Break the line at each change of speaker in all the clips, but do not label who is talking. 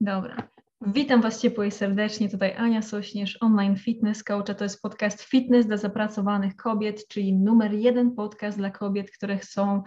Dobra. Witam Was ciepło i serdecznie. Tutaj Ania Sośnierz, online fitness coach. To jest podcast Fitness dla zapracowanych kobiet, czyli numer jeden podcast dla kobiet, które chcą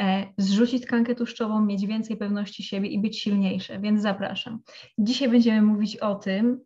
e, zrzucić tkankę tłuszczową, mieć więcej pewności siebie i być silniejsze, więc zapraszam. Dzisiaj będziemy mówić o tym,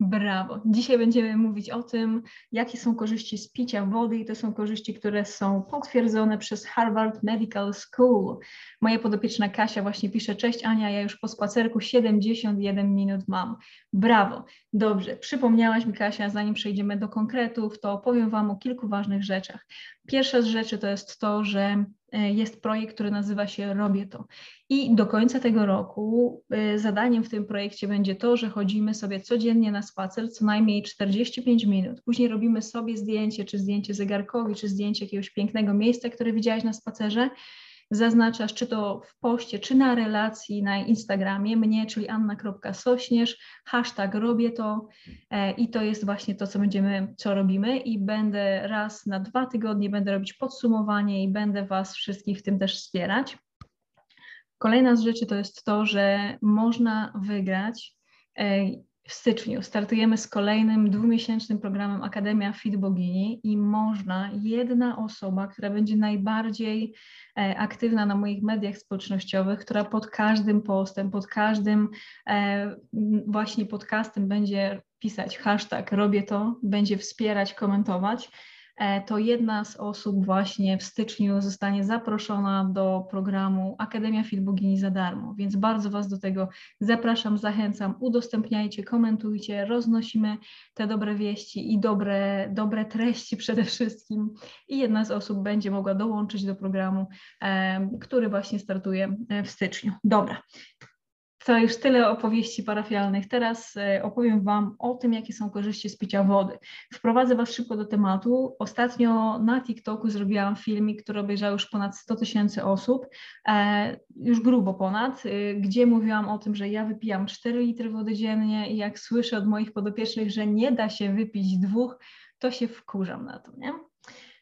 Brawo. Dzisiaj będziemy mówić o tym, jakie są korzyści z picia wody i to są korzyści, które są potwierdzone przez Harvard Medical School. Moja podopieczna Kasia właśnie pisze, cześć Ania, ja już po spacerku 71 minut mam. Brawo. Dobrze, przypomniałaś mi Kasia, zanim przejdziemy do konkretów, to opowiem Wam o kilku ważnych rzeczach. Pierwsza z rzeczy to jest to, że jest projekt, który nazywa się Robię to. I do końca tego roku y, zadaniem w tym projekcie będzie to, że chodzimy sobie codziennie na spacer co najmniej 45 minut. Później robimy sobie zdjęcie, czy zdjęcie zegarkowi, czy zdjęcie jakiegoś pięknego miejsca, które widziałaś na spacerze. Zaznaczasz, czy to w poście, czy na relacji na Instagramie mnie, czyli anna.sośnierz, hashtag robię to e, i to jest właśnie to, co będziemy, co robimy i będę raz na dwa tygodnie będę robić podsumowanie i będę Was wszystkich w tym też wspierać. Kolejna z rzeczy to jest to, że można wygrać. W styczniu. Startujemy z kolejnym dwumiesięcznym programem Akademia Fit Bogini i można jedna osoba, która będzie najbardziej e, aktywna na moich mediach społecznościowych, która pod każdym postem, pod każdym e, właśnie podcastem będzie pisać hashtag robię to, będzie wspierać, komentować to jedna z osób właśnie w styczniu zostanie zaproszona do programu Akademia Fit Bogini za darmo, więc bardzo Was do tego zapraszam, zachęcam, udostępniajcie, komentujcie, roznosimy te dobre wieści i dobre, dobre treści przede wszystkim i jedna z osób będzie mogła dołączyć do programu, e, który właśnie startuje e, w styczniu. Dobra, to już tyle opowieści parafialnych. Teraz e, opowiem Wam o tym, jakie są korzyści z picia wody. Wprowadzę Was szybko do tematu. Ostatnio na TikToku zrobiłam filmik, który obejrzał już ponad 100 tysięcy osób, e, już grubo ponad, e, gdzie mówiłam o tym, że ja wypijam 4 litry wody dziennie i jak słyszę od moich podopiecznych, że nie da się wypić dwóch, to się wkurzam na to, nie?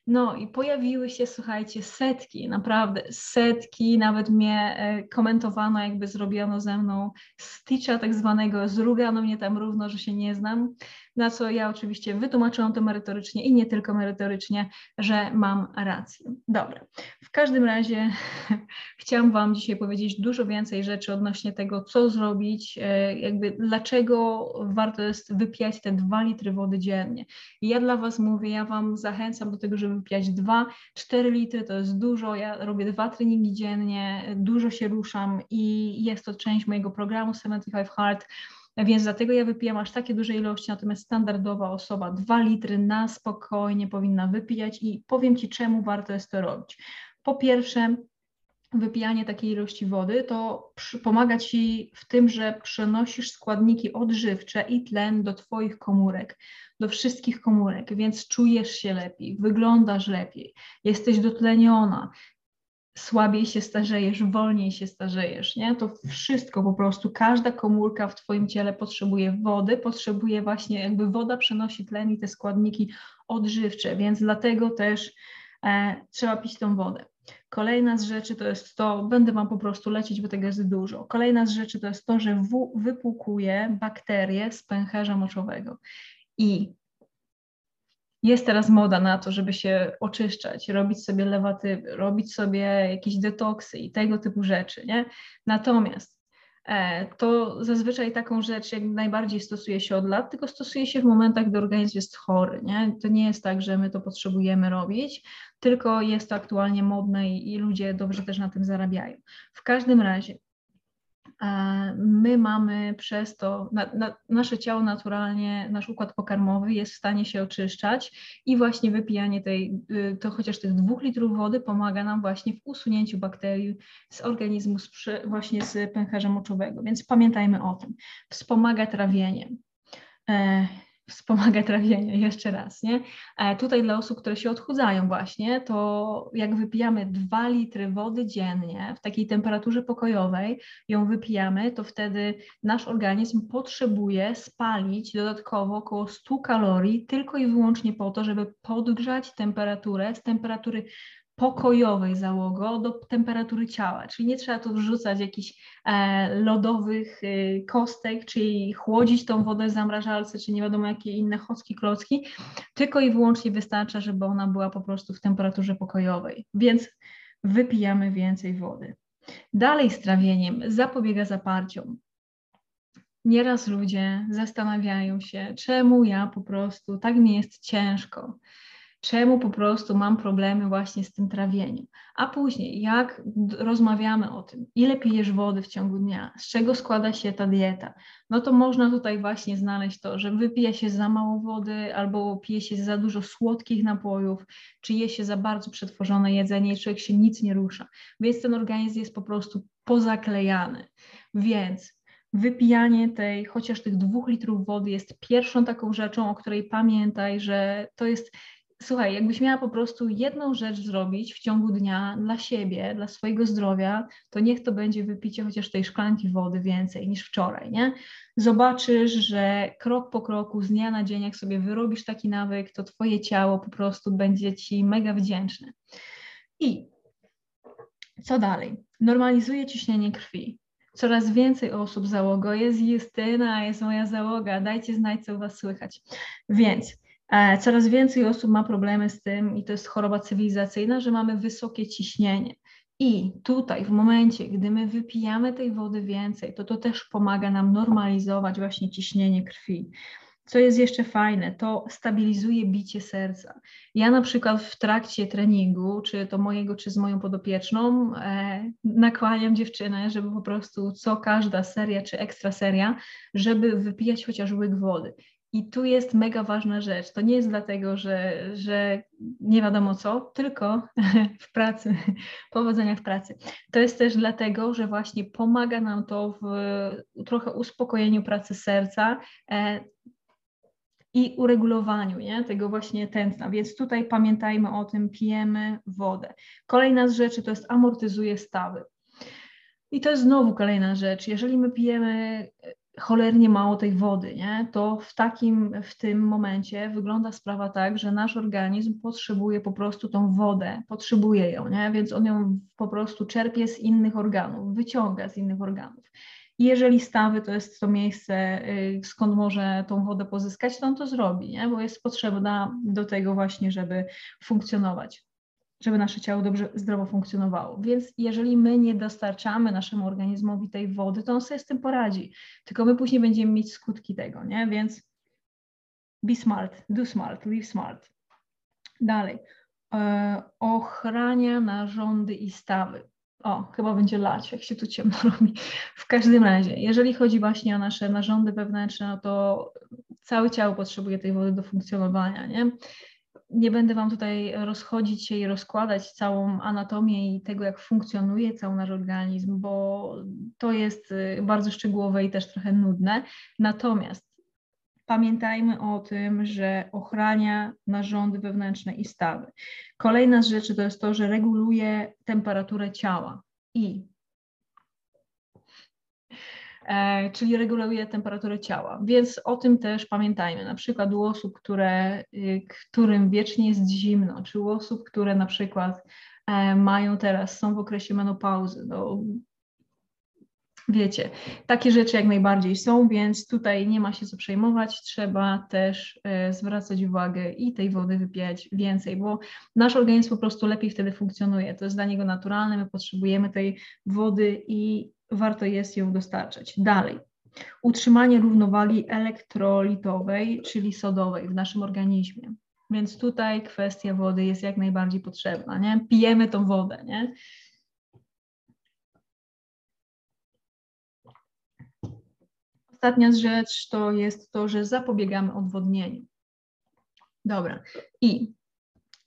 No i pojawiły się, słuchajcie, setki, naprawdę setki, nawet mnie e, komentowano, jakby zrobiono ze mną stitcha tak zwanego, zrugano mnie tam równo, że się nie znam na co ja oczywiście wytłumaczyłam to merytorycznie i nie tylko merytorycznie, że mam rację. Dobra, w każdym razie chciałam Wam dzisiaj powiedzieć dużo więcej rzeczy odnośnie tego, co zrobić, e, jakby dlaczego warto jest wypijać te dwa litry wody dziennie. I ja dla Was mówię, ja Wam zachęcam do tego, żeby wypijać 2-4 litry, to jest dużo, ja robię dwa treningi dziennie, dużo się ruszam i jest to część mojego programu 75 Hard, więc dlatego ja wypijam aż takie duże ilości, natomiast standardowa osoba 2 litry na spokojnie powinna wypijać i powiem Ci, czemu warto jest to robić. Po pierwsze, wypijanie takiej ilości wody to pomaga Ci w tym, że przenosisz składniki odżywcze i tlen do Twoich komórek, do wszystkich komórek, więc czujesz się lepiej, wyglądasz lepiej, jesteś dotleniona, słabiej się starzejesz, wolniej się starzejesz, nie? To wszystko po prostu, każda komórka w Twoim ciele potrzebuje wody, potrzebuje właśnie, jakby woda przenosi tlen i te składniki odżywcze, więc dlatego też e, trzeba pić tą wodę. Kolejna z rzeczy to jest to, będę Wam po prostu lecieć, bo tego jest dużo. Kolejna z rzeczy to jest to, że w wypłukuje bakterie z pęcherza moczowego. I jest teraz moda na to, żeby się oczyszczać, robić sobie lewatywy, robić sobie jakieś detoksy i tego typu rzeczy, nie? Natomiast e, to zazwyczaj taką rzecz jak najbardziej stosuje się od lat, tylko stosuje się w momentach, gdy organizm jest chory, nie? To nie jest tak, że my to potrzebujemy robić, tylko jest to aktualnie modne i, i ludzie dobrze też na tym zarabiają. W każdym razie my mamy przez to, na, na, nasze ciało naturalnie, nasz układ pokarmowy jest w stanie się oczyszczać i właśnie wypijanie tej, y, to chociaż tych dwóch litrów wody pomaga nam właśnie w usunięciu bakterii z organizmu, z, właśnie z pęcherza moczowego, więc pamiętajmy o tym. Wspomaga trawienie. Wspomaga trawienie, jeszcze raz, nie? E, tutaj dla osób, które się odchudzają właśnie, to jak wypijamy 2 litry wody dziennie w takiej temperaturze pokojowej, ją wypijamy, to wtedy nasz organizm potrzebuje spalić dodatkowo około 100 kalorii tylko i wyłącznie po to, żeby podgrzać temperaturę z temperatury pokojowej załogo do temperatury ciała, czyli nie trzeba tu wrzucać jakichś e, lodowych e, kostek, czyli chłodzić tą wodę w zamrażalce, czy nie wiadomo jakie inne chocki, klocki, tylko i wyłącznie wystarcza, żeby ona była po prostu w temperaturze pokojowej, więc wypijamy więcej wody. Dalej z trawieniem zapobiega zaparciom. Nieraz ludzie zastanawiają się, czemu ja po prostu tak mi jest ciężko czemu po prostu mam problemy właśnie z tym trawieniem. A później, jak rozmawiamy o tym, ile pijesz wody w ciągu dnia, z czego składa się ta dieta, no to można tutaj właśnie znaleźć to, że wypija się za mało wody albo pije się za dużo słodkich napojów, czy je się za bardzo przetworzone jedzenie i człowiek się nic nie rusza. Więc ten organizm jest po prostu pozaklejany. Więc wypijanie tej, chociaż tych dwóch litrów wody jest pierwszą taką rzeczą, o której pamiętaj, że to jest słuchaj, jakbyś miała po prostu jedną rzecz zrobić w ciągu dnia dla siebie, dla swojego zdrowia, to niech to będzie wypicie chociaż tej szklanki wody więcej niż wczoraj, nie? Zobaczysz, że krok po kroku, z dnia na dzień, jak sobie wyrobisz taki nawyk, to twoje ciało po prostu będzie ci mega wdzięczne. I co dalej? Normalizuje ciśnienie krwi. Coraz więcej osób załogo jest Justyna, jest moja załoga, dajcie znać, co u Was słychać. Więc coraz więcej osób ma problemy z tym, i to jest choroba cywilizacyjna, że mamy wysokie ciśnienie. I tutaj, w momencie, gdy my wypijamy tej wody więcej, to to też pomaga nam normalizować właśnie ciśnienie krwi. Co jest jeszcze fajne, to stabilizuje bicie serca. Ja na przykład w trakcie treningu, czy to mojego, czy z moją podopieczną, e, nakłaniam dziewczynę, żeby po prostu co każda seria, czy ekstra seria, żeby wypijać chociaż łyk wody. I tu jest mega ważna rzecz. To nie jest dlatego, że, że nie wiadomo co, tylko w pracy, powodzenia w pracy. To jest też dlatego, że właśnie pomaga nam to w trochę uspokojeniu pracy serca e, i uregulowaniu nie? tego właśnie tętna. Więc tutaj pamiętajmy o tym, pijemy wodę. Kolejna z rzeczy to jest amortyzuje stawy. I to jest znowu kolejna rzecz. Jeżeli my pijemy cholernie mało tej wody, nie? to w takim, w tym momencie wygląda sprawa tak, że nasz organizm potrzebuje po prostu tą wodę, potrzebuje ją, nie? więc on ją po prostu czerpie z innych organów, wyciąga z innych organów. I jeżeli stawy to jest to miejsce, y, skąd może tą wodę pozyskać, to on to zrobi, nie? bo jest potrzebna do tego właśnie, żeby funkcjonować żeby nasze ciało dobrze, zdrowo funkcjonowało. Więc jeżeli my nie dostarczamy naszemu organizmowi tej wody, to on sobie z tym poradzi. Tylko my później będziemy mieć skutki tego, nie? Więc be smart, do smart, live smart. Dalej. E, ochrania narządy i stawy. O, chyba będzie lać, jak się tu ciemno robi. W każdym razie, jeżeli chodzi właśnie o nasze narządy wewnętrzne, no to całe ciało potrzebuje tej wody do funkcjonowania, nie? Nie będę Wam tutaj rozchodzić się i rozkładać całą anatomię i tego, jak funkcjonuje cały nasz organizm, bo to jest y, bardzo szczegółowe i też trochę nudne. Natomiast pamiętajmy o tym, że ochrania narządy wewnętrzne i stawy. Kolejna z rzeczy to jest to, że reguluje temperaturę ciała i czyli reguluje temperaturę ciała. Więc o tym też pamiętajmy. Na przykład u osób, które, y, którym wiecznie jest zimno, czy u osób, które na przykład e, mają teraz, są w okresie menopauzy. No, wiecie, takie rzeczy jak najbardziej są, więc tutaj nie ma się co przejmować, trzeba też e, zwracać uwagę i tej wody wypijać więcej, bo nasz organizm po prostu lepiej wtedy funkcjonuje. To jest dla niego naturalne, my potrzebujemy tej wody i warto jest ją dostarczać. Dalej. Utrzymanie równowagi elektrolitowej, czyli sodowej w naszym organizmie. Więc tutaj kwestia wody jest jak najbardziej potrzebna, nie? Pijemy tą wodę, nie? Ostatnia rzecz to jest to, że zapobiegamy odwodnieniu. Dobra. I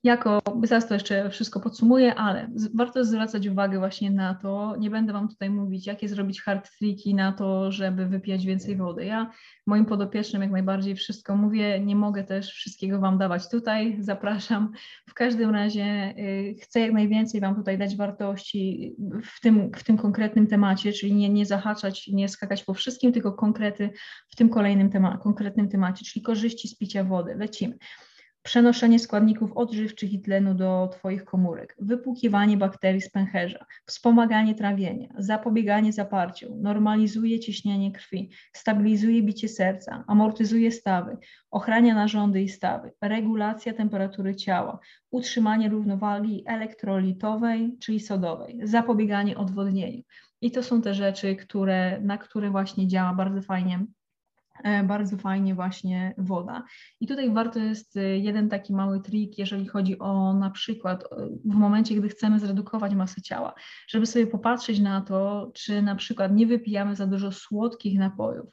jako, zaraz to jeszcze wszystko podsumuję, ale warto zwracać uwagę właśnie na to, nie będę Wam tutaj mówić, jakie zrobić hard triki na to, żeby wypijać więcej wody. Ja moim podopiecznym jak najbardziej wszystko mówię, nie mogę też wszystkiego Wam dawać tutaj, zapraszam. W każdym razie y, chcę jak najwięcej Wam tutaj dać wartości w tym, w tym konkretnym temacie, czyli nie, nie zahaczać, nie skakać po wszystkim, tylko konkrety w tym kolejnym tema, konkretnym temacie, czyli korzyści z picia wody. Lecimy przenoszenie składników odżywczych i tlenu do Twoich komórek, wypłukiwanie bakterii z pęcherza, wspomaganie trawienia, zapobieganie zaparciu, normalizuje ciśnienie krwi, stabilizuje bicie serca, amortyzuje stawy, ochrania narządy i stawy, regulacja temperatury ciała, utrzymanie równowagi elektrolitowej, czyli sodowej, zapobieganie odwodnieniu. I to są te rzeczy, które, na które właśnie działa bardzo fajnie bardzo fajnie właśnie woda. I tutaj warto jest e, jeden taki mały trik, jeżeli chodzi o na przykład e, w momencie, gdy chcemy zredukować masę ciała, żeby sobie popatrzeć na to, czy na przykład nie wypijamy za dużo słodkich napojów.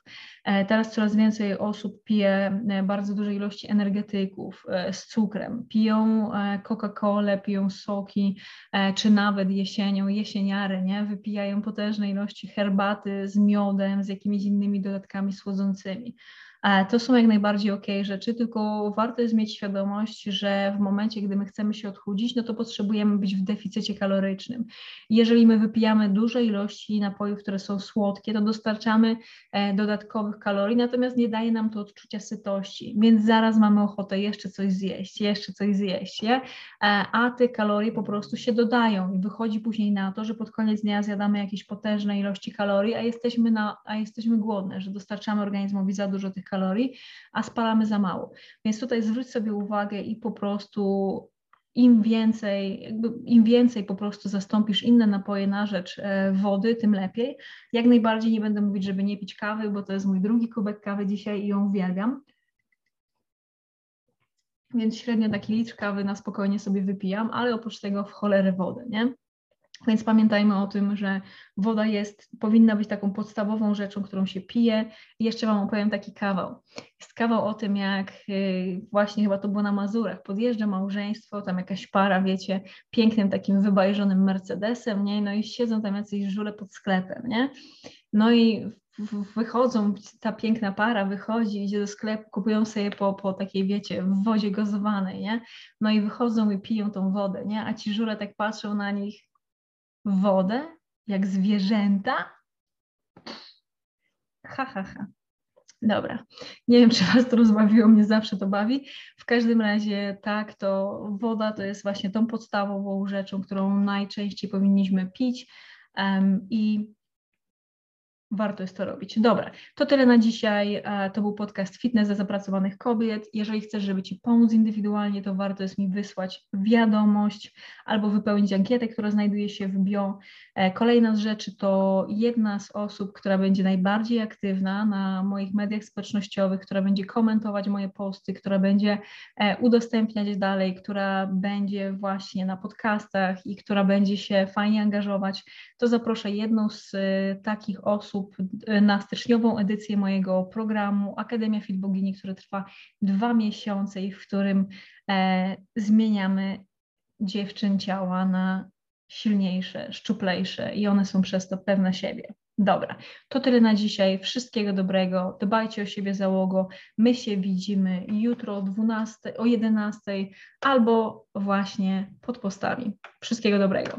Teraz coraz więcej osób pije bardzo duże ilości energetyków z cukrem, piją Coca-Colę, piją soki, czy nawet jesienią, jesieniary, nie? wypijają potężne ilości herbaty z miodem, z jakimiś innymi dodatkami słodzącymi. E, to są jak najbardziej ok rzeczy, tylko warto jest mieć świadomość, że w momencie, gdy my chcemy się odchudzić, no to potrzebujemy być w deficycie kalorycznym. Jeżeli my wypijamy duże ilości napojów, które są słodkie, to dostarczamy e, dodatkowych kalorii, natomiast nie daje nam to odczucia sytości, więc zaraz mamy ochotę jeszcze coś zjeść, jeszcze coś zjeść, nie? E, a te kalorie po prostu się dodają i wychodzi później na to, że pod koniec dnia zjadamy jakieś potężne ilości kalorii, a jesteśmy, na, a jesteśmy głodne, że dostarczamy organizmowi za dużo tych kalorii kalorii, a spalamy za mało. Więc tutaj zwróć sobie uwagę i po prostu im więcej, im więcej po prostu zastąpisz inne napoje na rzecz e, wody, tym lepiej. Jak najbardziej nie będę mówić, żeby nie pić kawy, bo to jest mój drugi kubek kawy dzisiaj i ją uwielbiam. Więc średnio taki litr kawy na spokojnie sobie wypijam, ale oprócz tego w cholerę wody, nie? Więc pamiętajmy o tym, że woda jest, powinna być taką podstawową rzeczą, którą się pije. I jeszcze Wam opowiem taki kawał. Jest kawał o tym, jak y, właśnie chyba to było na Mazurach, podjeżdża małżeństwo, tam jakaś para, wiecie, pięknym takim wybajżonym Mercedesem, nie? No i siedzą tam jacyś żule pod sklepem, nie? No i wychodzą, ta piękna para wychodzi, idzie do sklepu, kupują sobie po, po takiej, wiecie, w wodzie gazowanej, nie? No i wychodzą i piją tą wodę, nie? A ci żule tak patrzą na nich, wodę jak zwierzęta? Ha, ha, ha. Dobra. Nie wiem, czy Was to rozbawiło, mnie zawsze to bawi. W każdym razie tak, to woda to jest właśnie tą podstawową rzeczą, którą najczęściej powinniśmy pić. Um, I warto jest to robić. Dobra, to tyle na dzisiaj. E, to był podcast Fitness dla zapracowanych kobiet. Jeżeli chcesz, żeby Ci pomóc indywidualnie, to warto jest mi wysłać wiadomość albo wypełnić ankietę, która znajduje się w bio. E, kolejna z rzeczy to jedna z osób, która będzie najbardziej aktywna na moich mediach społecznościowych, która będzie komentować moje posty, która będzie e, udostępniać dalej, która będzie właśnie na podcastach i która będzie się fajnie angażować, to zaproszę jedną z takich osób, osób e, na styczniową edycję mojego programu Akademia Fit Bogini, który trwa dwa miesiące i w którym e, zmieniamy dziewczyn ciała na silniejsze, szczuplejsze i one są przez to pewne siebie. Dobra, to tyle na dzisiaj. Wszystkiego dobrego. Dbajcie o siebie załogo. My się widzimy jutro o 12, o 11 albo właśnie pod postami. Wszystkiego dobrego.